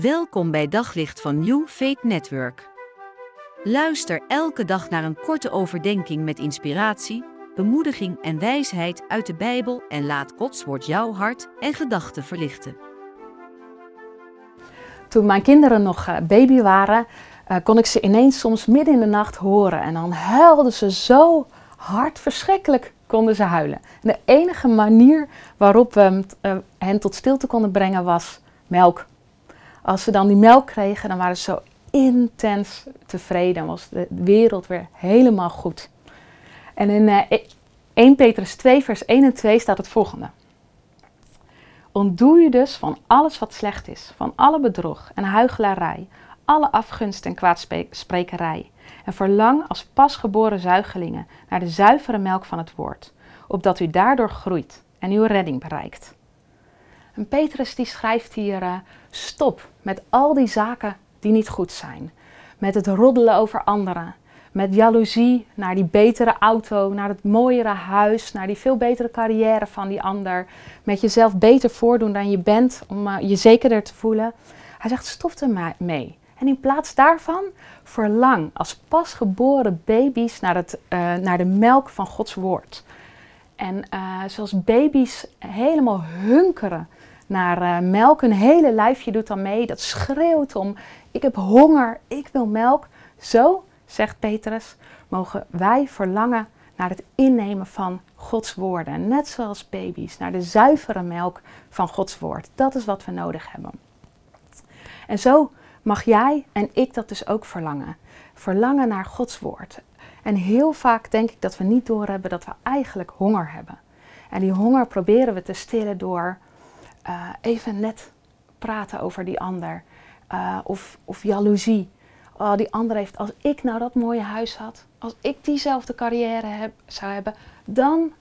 Welkom bij Daglicht van New Faith Network. Luister elke dag naar een korte overdenking met inspiratie, bemoediging en wijsheid uit de Bijbel en laat Gods woord jouw hart en gedachten verlichten. Toen mijn kinderen nog eh, baby waren, uh, kon ik ze ineens soms midden in de nacht horen en dan huilden ze zo hard, verschrikkelijk konden ze huilen. En de enige manier waarop we uh, hen tot stilte konden brengen was melk als ze dan die melk kregen, dan waren ze zo intens tevreden. Was de wereld weer helemaal goed. En in uh, eh, 1 Petrus 2, vers 1 en 2 staat het volgende. Ontdoe je dus van alles wat slecht is, van alle bedrog en huichelarij, alle afgunst en kwaadsprekerij. En verlang als pasgeboren zuigelingen naar de zuivere melk van het woord, opdat u daardoor groeit en uw redding bereikt. En Petrus die schrijft hier, uh, stop met al die zaken die niet goed zijn. Met het roddelen over anderen. Met jaloezie naar die betere auto, naar het mooiere huis, naar die veel betere carrière van die ander. Met jezelf beter voordoen dan je bent om uh, je zekerder te voelen. Hij zegt, stop er mee. En in plaats daarvan verlang als pasgeboren baby's naar, het, uh, naar de melk van Gods woord. En zoals baby's helemaal hunkeren naar uh, melk. Een hele lijfje doet dan mee. Dat schreeuwt om: Ik heb honger, ik wil melk. Zo, zegt Petrus, mogen wij verlangen naar het innemen van Gods woorden. Net zoals baby's, naar de zuivere melk van Gods woord. Dat is wat we nodig hebben. En zo mag jij en ik dat dus ook verlangen. Verlangen naar Gods woord. En heel vaak denk ik dat we niet doorhebben dat we eigenlijk honger hebben. En die honger proberen we te stillen door uh, even net praten over die ander. Uh, of, of jaloezie. Oh, die ander heeft, als ik nou dat mooie huis had, als ik diezelfde carrière heb, zou hebben, dan,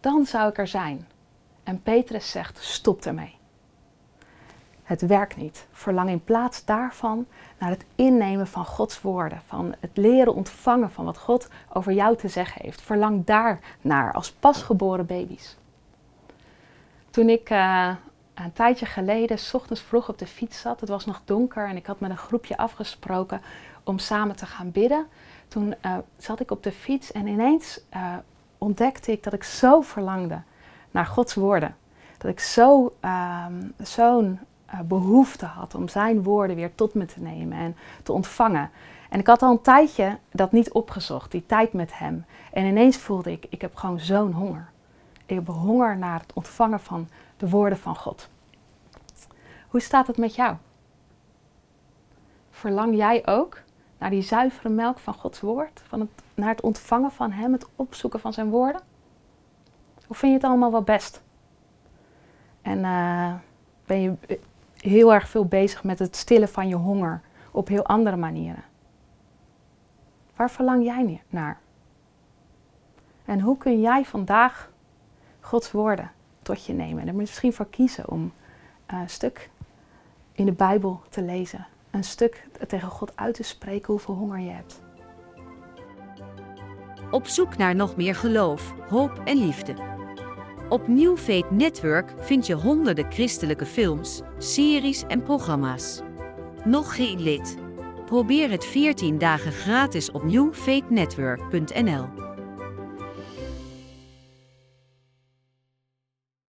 dan zou ik er zijn. En Petrus zegt, stop ermee. Het werkt niet. Verlang in plaats daarvan naar het innemen van Gods woorden, van het leren ontvangen van wat God over jou te zeggen heeft. Verlang daar naar als pasgeboren baby's. Toen ik uh, een tijdje geleden, s ochtends vroeg op de fiets zat. Het was nog donker en ik had met een groepje afgesproken om samen te gaan bidden. Toen uh, zat ik op de fiets en ineens uh, ontdekte ik dat ik zo verlangde naar Gods woorden. Dat ik zo, uh, zo'n uh, behoefte had om zijn woorden weer tot me te nemen en te ontvangen. En ik had al een tijdje dat niet opgezocht, die tijd met hem. En ineens voelde ik, ik heb gewoon zo'n honger. Ik heb honger naar het ontvangen van de woorden van God. Hoe staat het met jou? Verlang jij ook naar die zuivere melk van Gods woord? Van het, naar het ontvangen van Hem, het opzoeken van Zijn woorden? Of vind je het allemaal wel best? En uh, ben je heel erg veel bezig met het stillen van je honger op heel andere manieren? Waar verlang jij naar? En hoe kun jij vandaag Gods woorden tot je nemen. En er misschien voor kiezen om een uh, stuk in de Bijbel te lezen. Een stuk tegen God uit te spreken hoeveel honger je hebt. Op zoek naar nog meer geloof, hoop en liefde. Op New Faith Network vind je honderden christelijke films, series en programma's. Nog geen lid? Probeer het 14 dagen gratis op newfaithnetwork.nl.